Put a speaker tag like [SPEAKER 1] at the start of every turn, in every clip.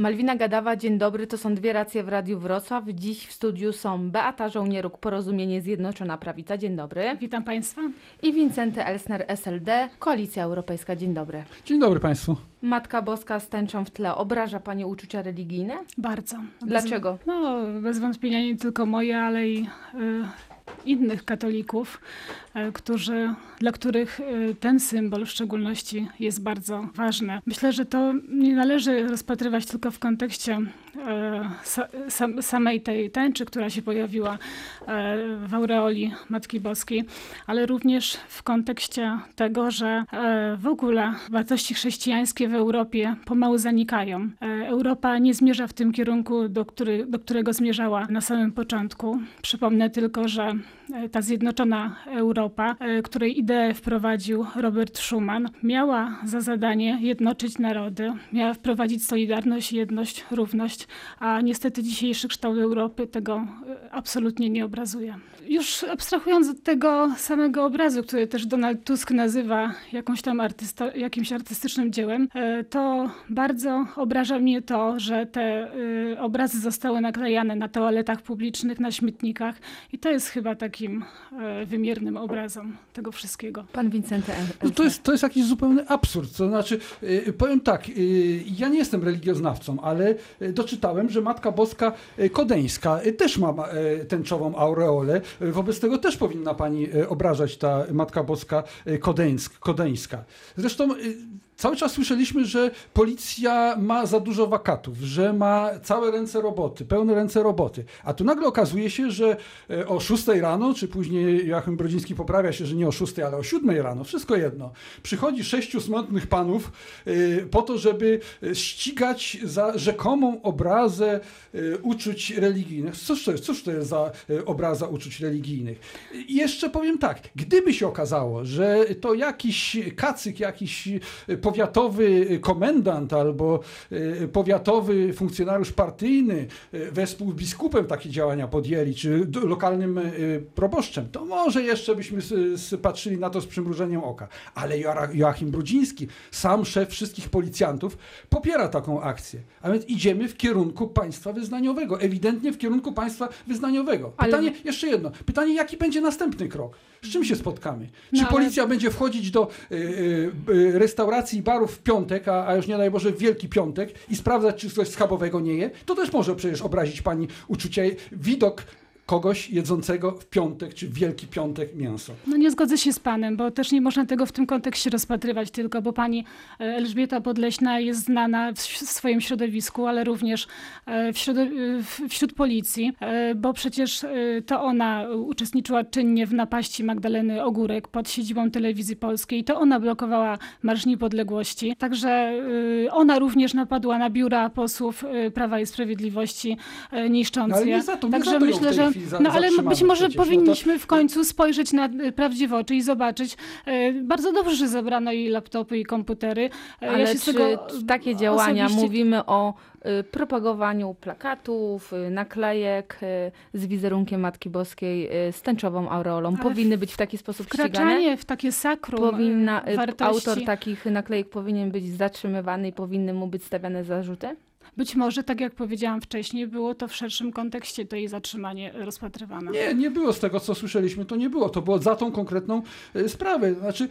[SPEAKER 1] Malwina Gadawa, dzień dobry. To są dwie racje w Radiu Wrocław. Dziś w studiu są Beata Żołnieruk, Porozumienie Zjednoczona Prawica. Dzień dobry.
[SPEAKER 2] Witam Państwa.
[SPEAKER 1] I Wincenty Elsner, SLD, Koalicja Europejska. Dzień dobry.
[SPEAKER 3] Dzień dobry Państwu.
[SPEAKER 1] Matka Boska z tęczą w tle. Obraża Pani uczucia religijne?
[SPEAKER 2] Bardzo.
[SPEAKER 1] Dlaczego?
[SPEAKER 2] Bez, no, bez wątpienia nie tylko moje, ale i y, innych katolików, y, którzy, dla których y, ten symbol w szczególności jest bardzo ważny. Myślę, że to nie należy rozpatrywać tylko w kontekście samej tej tęczy, która się pojawiła w aureoli Matki Boskiej, ale również w kontekście tego, że w ogóle wartości chrześcijańskie w Europie pomału zanikają. Europa nie zmierza w tym kierunku, do, który, do którego zmierzała na samym początku. Przypomnę tylko, że ta zjednoczona Europa, której ideę wprowadził Robert Schuman, miała za zadanie jednoczyć narody, miała wprowadzić solidarność, jedność, równość, a niestety dzisiejszy kształt Europy tego absolutnie nie obrazuje. Już abstrahując od tego samego obrazu, który też Donald Tusk nazywa jakąś tam artysto, jakimś artystycznym dziełem, to bardzo obraża mnie to, że te obrazy zostały naklejane na toaletach publicznych, na śmietnikach i to jest chyba takim wymiernym obrazem tego wszystkiego.
[SPEAKER 1] Pan Wincenty.
[SPEAKER 3] No to, jest, to jest jakiś zupełny absurd. To znaczy, powiem tak, ja nie jestem religioznawcą, ale doczytałem, że Matka Boska Kodeńska też ma tęczową aureolę. Wobec tego też powinna pani obrażać ta Matka Boska Kodeńsk, Kodeńska. Zresztą cały czas słyszeliśmy, że policja ma za dużo wakatów, że ma całe ręce roboty, pełne ręce roboty. A tu nagle okazuje się, że o 6 rano, czy później Joachim Brodziński poprawia się, że nie o 6, ale o 7 rano, wszystko jedno, przychodzi sześciu smutnych panów po to, żeby ścigać za rzekomą obrazę uczuć religijnych. Cóż to jest, cóż to jest za obraza uczuć religijnych? I jeszcze powiem tak, gdyby się okazało, że to jakiś kacyk, jakiś powiatowy komendant albo powiatowy funkcjonariusz partyjny wespół z biskupem takie działania podjęli, czy lokalnym proboszczem, to może jeszcze byśmy patrzyli na to z przymrużeniem oka. Ale Joachim Brudziński, sam szef wszystkich policjantów, popiera taką akcję. A więc idziemy w kierunku państwa wyznaniowego, ewidentnie w kierunku państwa wyznaniowego. Pytanie, ale... jeszcze jedno, pytanie, jaki będzie następny krok? Z czym się spotkamy? Czy no, policja będzie wchodzić do y, y, restauracji i barów w piątek, a, a już nie daj Boże w Wielki Piątek i sprawdzać, czy coś schabowego nie je? To też może przecież obrazić pani uczucie. Widok kogoś jedzącego w piątek czy w Wielki Piątek mięso.
[SPEAKER 2] No nie zgodzę się z panem, bo też nie można tego w tym kontekście rozpatrywać tylko, bo pani Elżbieta Podleśna jest znana w swoim środowisku, ale również w wśród policji, bo przecież to ona uczestniczyła czynnie w napaści Magdaleny Ogórek pod siedzibą telewizji polskiej, to ona blokowała Marsz Niepodległości, także ona również napadła na biura posłów Prawa i Sprawiedliwości, niszcząc
[SPEAKER 3] no, ale
[SPEAKER 2] je.
[SPEAKER 3] Nie za to,
[SPEAKER 2] Także myślę, że
[SPEAKER 3] za,
[SPEAKER 2] no ale być może
[SPEAKER 3] przecież,
[SPEAKER 2] powinniśmy
[SPEAKER 3] no to...
[SPEAKER 2] w końcu spojrzeć na prawdziwe oczy i zobaczyć. E, bardzo dobrze, że zabrano jej laptopy i komputery.
[SPEAKER 1] E, ale ja czy tego takie działania, osobiście... mówimy o y, propagowaniu plakatów, y, naklejek y, z wizerunkiem Matki Boskiej, z tęczową aureolą, ale powinny być w taki sposób
[SPEAKER 2] wkraczanie
[SPEAKER 1] ścigane?
[SPEAKER 2] w takie sakrum
[SPEAKER 1] Powinna,
[SPEAKER 2] wartości.
[SPEAKER 1] Autor takich naklejek powinien być zatrzymywany i powinny mu być stawiane zarzuty?
[SPEAKER 2] Być może, tak jak powiedziałam wcześniej, było to w szerszym kontekście to jej zatrzymanie rozpatrywane.
[SPEAKER 3] Nie, nie było z tego, co słyszeliśmy, to nie było. To było za tą konkretną sprawę. Znaczy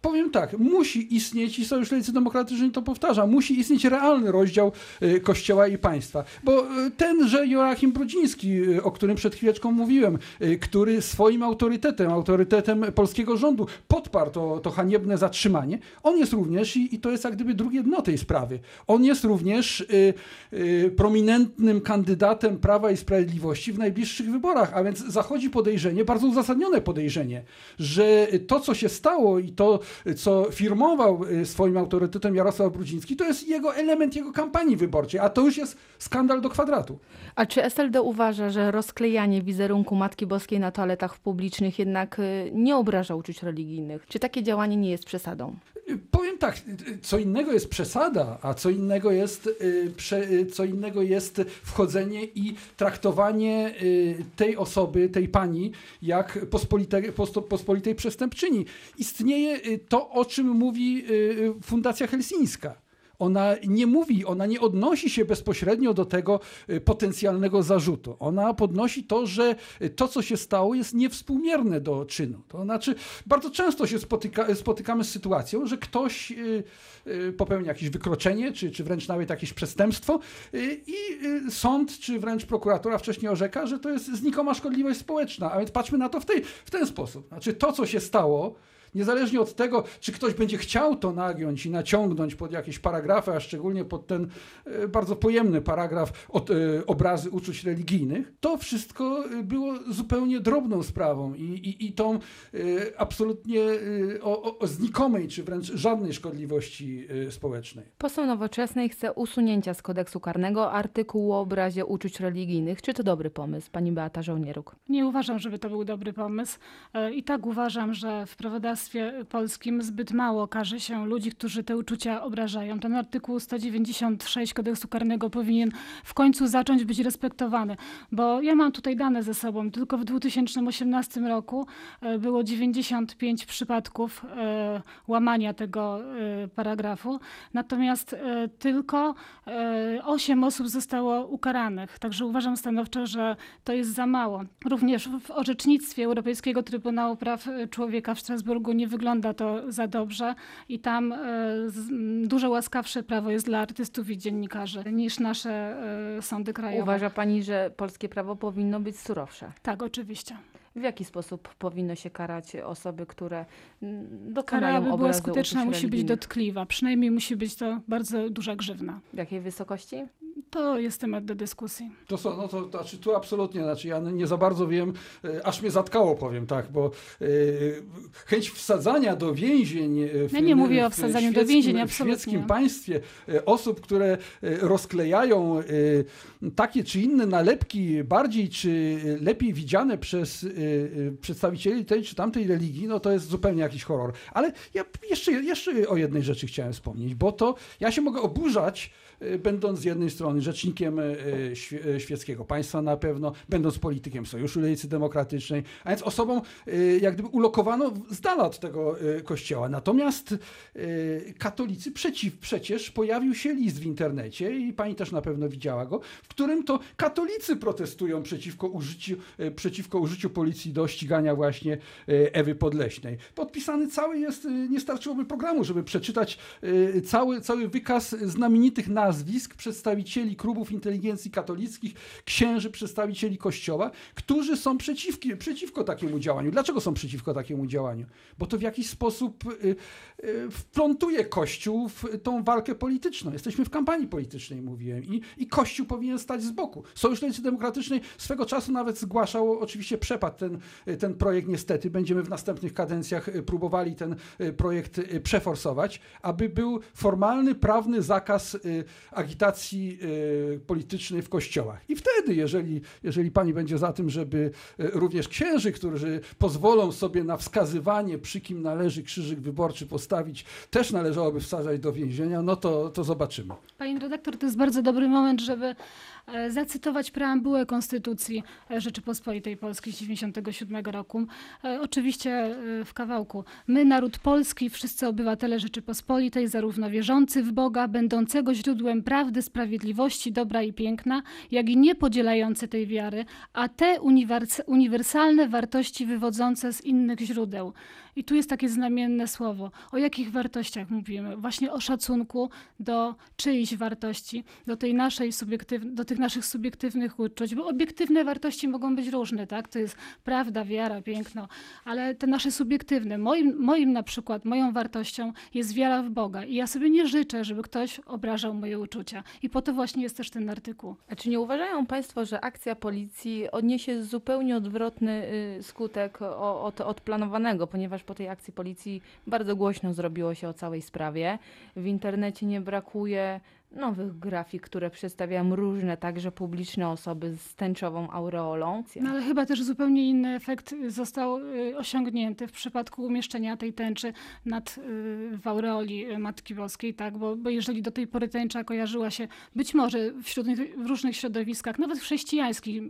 [SPEAKER 3] powiem tak, musi istnieć, i Sojusz Lewicy Demokratycznej to powtarza, musi istnieć realny rozdział y, Kościoła i państwa. Bo y, tenże Joachim Brudziński, y, o którym przed chwileczką mówiłem, który swoim autorytetem, autorytetem polskiego rządu podparł to, to haniebne zatrzymanie, on jest również, i, i to jest jak gdyby drugie dno tej sprawy, on jest również y, y, prominentnym kandydatem Prawa i Sprawiedliwości w najbliższych wyborach, a więc zachodzi podejrzenie, bardzo uzasadnione podejrzenie, że to, co się stało i to, co firmował y, swoim autorytetem Jarosław Brudziński, to jest jego element jego kampanii wyborczej, a to już jest skandal do kwadratu.
[SPEAKER 1] A czy SLD uważa, że rozklejanie wizerunku Matki Boskiej na toaletach publicznych jednak y, nie obraża uczuć religijnych? Czy takie działanie nie jest przesadą?
[SPEAKER 3] Y, powiem tak, co innego jest przesada, a co innego jest, co innego jest wchodzenie i traktowanie tej osoby, tej pani, jak pospolitej, pospolitej przestępczyni. Istnieje to, o czym mówi Fundacja Helsińska. Ona nie mówi, ona nie odnosi się bezpośrednio do tego y, potencjalnego zarzutu. Ona podnosi to, że to, co się stało, jest niewspółmierne do czynu. To znaczy, bardzo często się spotyka, spotykamy z sytuacją, że ktoś y, y, popełnia jakieś wykroczenie, czy, czy wręcz nawet jakieś przestępstwo i sąd, czy wręcz prokuratura wcześniej orzeka, że to jest znikoma szkodliwość społeczna. A więc patrzmy na to w, tej, w ten sposób. Znaczy, to, co się stało, Niezależnie od tego, czy ktoś będzie chciał to nagiąć i naciągnąć pod jakieś paragrafy, a szczególnie pod ten e, bardzo pojemny paragraf od, e, obrazy uczuć religijnych, to wszystko e, było zupełnie drobną sprawą i, i, i tą absolutnie o, o znikomej, czy wręcz żadnej szkodliwości społecznej.
[SPEAKER 1] Poseł Nowoczesnej chce usunięcia z kodeksu karnego artykułu o obrazie uczuć religijnych. Czy to dobry pomysł, pani Beata Żołnieruk?
[SPEAKER 2] Nie uważam, żeby to był dobry pomysł. I tak uważam, że w prawodawstwie polskim zbyt mało każe się ludzi, którzy te uczucia obrażają. Ten artykuł 196 kodeksu karnego powinien w końcu zacząć być respektowany, bo ja mam tutaj dane ze sobą. Tylko w 2018 roku e, było 95 przypadków e, łamania tego e, paragrafu, natomiast tylko 8 osób zostało ukaranych. Także uważam stanowczo, że to jest za mało. Również w orzecznictwie Europejskiego Trybunału Praw Człowieka w Strasburgu nie wygląda to za dobrze i tam e, dużo łaskawsze prawo jest dla artystów i dziennikarzy niż nasze e, sądy krajowe.
[SPEAKER 1] Uważa pani, że polskie prawo powinno być surowsze?
[SPEAKER 2] Tak, oczywiście.
[SPEAKER 1] W jaki sposób powinno się karać osoby, które dokonają
[SPEAKER 2] Kara,
[SPEAKER 1] aby
[SPEAKER 2] była skuteczna,
[SPEAKER 1] musi
[SPEAKER 2] być dotkliwa. Przynajmniej musi być to bardzo duża grzywna.
[SPEAKER 1] W jakiej wysokości?
[SPEAKER 2] To jest temat do dyskusji.
[SPEAKER 3] To, są, no to, to znaczy, tu absolutnie, znaczy ja nie za bardzo wiem, e, aż mnie zatkało, powiem tak, bo e, chęć wsadzania do więzień e,
[SPEAKER 2] w, ja nie mówię o wsadzaniu do więzień, absolutnie.
[SPEAKER 3] W świeckim państwie osób, które rozklejają takie czy inne nalepki bardziej czy lepiej widziane przez przedstawicieli tej czy tamtej religii, no to jest zupełnie jakiś horror. Ale ja jeszcze, jeszcze o jednej rzeczy chciałem wspomnieć, bo to ja się mogę oburzać, będąc z jednej strony rzecznikiem y, y, świeckiego państwa na pewno, będąc politykiem Sojuszu Lewicy Demokratycznej, a więc osobą jak gdyby ulokowano z dala od tego kościoła. Natomiast katolicy przeciw, przecież pojawił się list w internecie i pani też na pewno widziała go, w którym to katolicy protestują przeciwko użyciu, przeciwko użyciu policji do ścigania właśnie Ewy Podleśnej. Podpisany cały jest, nie starczyłoby programu, żeby przeczytać cały, cały wykaz znamienitych nazw nazwisk przedstawicieli klubów inteligencji katolickich, księży, przedstawicieli kościoła, którzy są przeciwki, przeciwko takiemu działaniu. Dlaczego są przeciwko takiemu działaniu? Bo to w jakiś sposób y, y, wplątuje Kościół w tą walkę polityczną. Jesteśmy w kampanii politycznej, mówiłem, i, i Kościół powinien stać z boku. Sojusz Lewicy Demokratycznej swego czasu nawet zgłaszał oczywiście przepad ten, ten projekt. Niestety będziemy w następnych kadencjach próbowali ten projekt przeforsować, aby był formalny, prawny zakaz agitacji e, politycznej w kościołach. I wtedy, jeżeli, jeżeli pani będzie za tym, żeby e, również księży, którzy pozwolą sobie na wskazywanie, przy kim należy krzyżyk wyborczy postawić, też należałoby wsadzać do więzienia, no to, to zobaczymy.
[SPEAKER 2] Pani redaktor, to jest bardzo dobry moment, żeby zacytować preambułę Konstytucji e, Rzeczypospolitej Polskiej z 1997 roku. E, oczywiście w kawałku. My, naród polski, wszyscy obywatele Rzeczypospolitej, zarówno wierzący w Boga, będącego źródłem prawdy, sprawiedliwości, dobra i piękna, jak i niepodzielający tej wiary, a te uniwersalne wartości wywodzące z innych źródeł. I tu jest takie znamienne słowo. O jakich wartościach mówimy? Właśnie o szacunku do czyichś wartości, do tej naszej subiektyw- do tych tych naszych subiektywnych uczuć, bo obiektywne wartości mogą być różne, tak? To jest prawda, wiara, piękno, ale te nasze subiektywne, moim, moim na przykład, moją wartością jest wiara w Boga i ja sobie nie życzę, żeby ktoś obrażał moje uczucia i po to właśnie jest też ten artykuł.
[SPEAKER 1] A czy nie uważają Państwo, że akcja policji odniesie zupełnie odwrotny y, skutek od, od planowanego, ponieważ po tej akcji policji bardzo głośno zrobiło się o całej sprawie. W internecie nie brakuje nowych grafik, które przedstawiają różne, także publiczne osoby z tęczową aureolą.
[SPEAKER 2] No ale chyba też zupełnie inny efekt został y, osiągnięty w przypadku umieszczenia tej tęczy nad, y, w aureoli y, Matki Boskiej, tak? Bo, bo jeżeli do tej pory tęcza kojarzyła się być może wśród, w różnych środowiskach, nawet chrześcijańskich,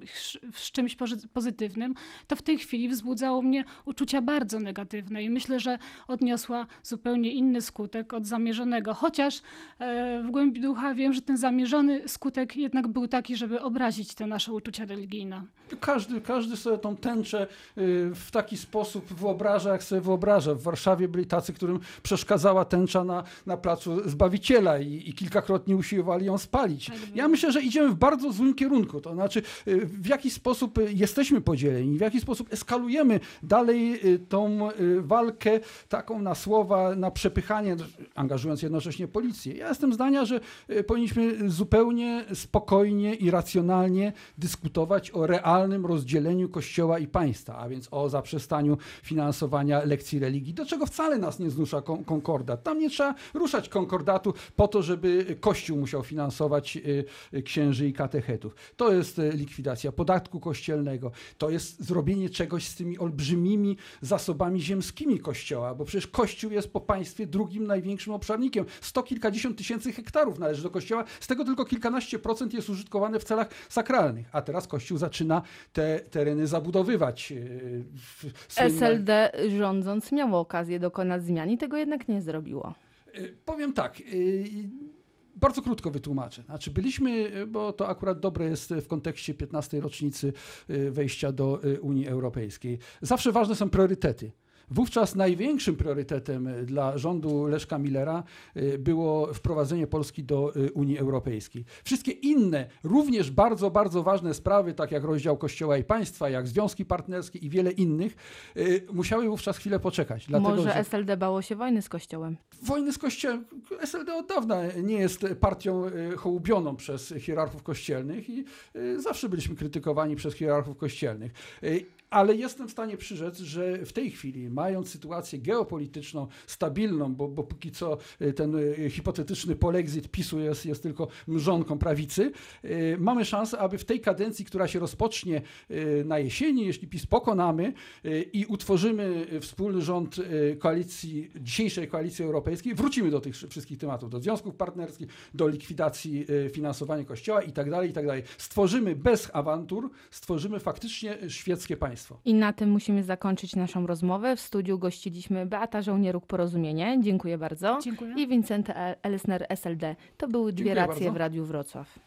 [SPEAKER 2] z czymś pozytywnym, to w tej chwili wzbudzało mnie uczucia bardzo negatywne i myślę, że odniosła zupełnie inny skutek od zamierzonego. Chociaż e, w głębi ducha wiem, że ten zamierzony skutek jednak był taki, żeby obrazić te nasze uczucia religijne.
[SPEAKER 3] Każdy, każdy sobie tą tęczę y, w taki sposób wyobraża, jak sobie wyobraża. W Warszawie byli tacy, którym przeszkadzała tęcza na, na placu Zbawiciela i, i kilkakrotnie usiłowali ją spalić. Tak ja myślę, że idziemy w bardzo złym kierunku. To znaczy, y, w jaki sposób jesteśmy podzieleni, w jaki sposób eskalujemy dalej y, tą walkę taką na słowa, na przepychanie, angażując jednocześnie policję. Ja jestem zdania, że powinniśmy zupełnie spokojnie i racjonalnie dyskutować o realnym rozdzieleniu Kościoła i państwa, a więc o zaprzestaniu finansowania lekcji religii, do czego wcale nas nie zmusza konkordat. Tam nie trzeba ruszać konkordatu po to, żeby Kościół musiał finansować y, y, księży i katechetów. To jest likwidacja podatku kościelnego, to jest zrobienie czegoś z tymi olbrzymimi zasobami ziemskimi Kościoła, bo przecież Kościół jest po państwie drugim największym obszarnikiem. Sto kilkadziesiąt tysięcy hektarów należy do Kościoła, z tego tylko kilkanaście procent jest użytkowane w celach sakralnych, a teraz Kościół zaczyna te tereny zabudowywać.
[SPEAKER 1] Słynne... SLD rządząc miało okazję dokonać zmian i tego jednak nie zrobiło.
[SPEAKER 3] Powiem tak, bardzo krótko wytłumaczę. Znaczy byliśmy, bo to akurat dobre jest w kontekście 15. rocznicy wejścia do Unii Europejskiej. Zawsze ważne są priorytety. Wówczas największym priorytetem e, dla rządu Leszka Millera e, było wprowadzenie Polski do e, Unii Europejskiej. Wszystkie inne, również bardzo, bardzo ważne sprawy, tak jak rozdział Kościoła i państwa, jak związki partnerskie i wiele innych, musiały wówczas chwilę poczekać.
[SPEAKER 1] Dlatego, Może że... SLD bało się wojny z Kościołem?
[SPEAKER 3] Wojny z Kościołem. SLD od dawna nie jest partią hołubioną przez hierarchów kościelnych i zawsze byliśmy krytykowani przez hierarchów kościelnych ale jestem w stanie przyrzec, że w tej chwili, mając sytuację geopolityczną stabilną, bo, bo póki co y, ten y, hipotetyczny polexit PiSu jest, jest tylko mrzonką prawicy, y, mamy szansę, aby w tej kadencji, która się rozpocznie na jesieni, jeśli PiS pokonamy i utworzymy wspólny rząd koalicji, dzisiejszej koalicji europejskiej, wrócimy do tych wszystkich tematów, do związków partnerskich, do likwidacji finansowania kościoła i tak dalej, i tak dalej. Stworzymy bez awantur, stworzymy faktycznie świeckie państwo państwo.
[SPEAKER 1] I na tym musimy zakończyć naszą rozmowę. W studiu gościliśmy Beata Żołnieruk Porozumienie. Dziękuję bardzo.
[SPEAKER 2] Dziękuję.
[SPEAKER 1] I Wincent Elsner SLD. To były dwie Dziękuję racje bardzo. w Radiu Wrocław.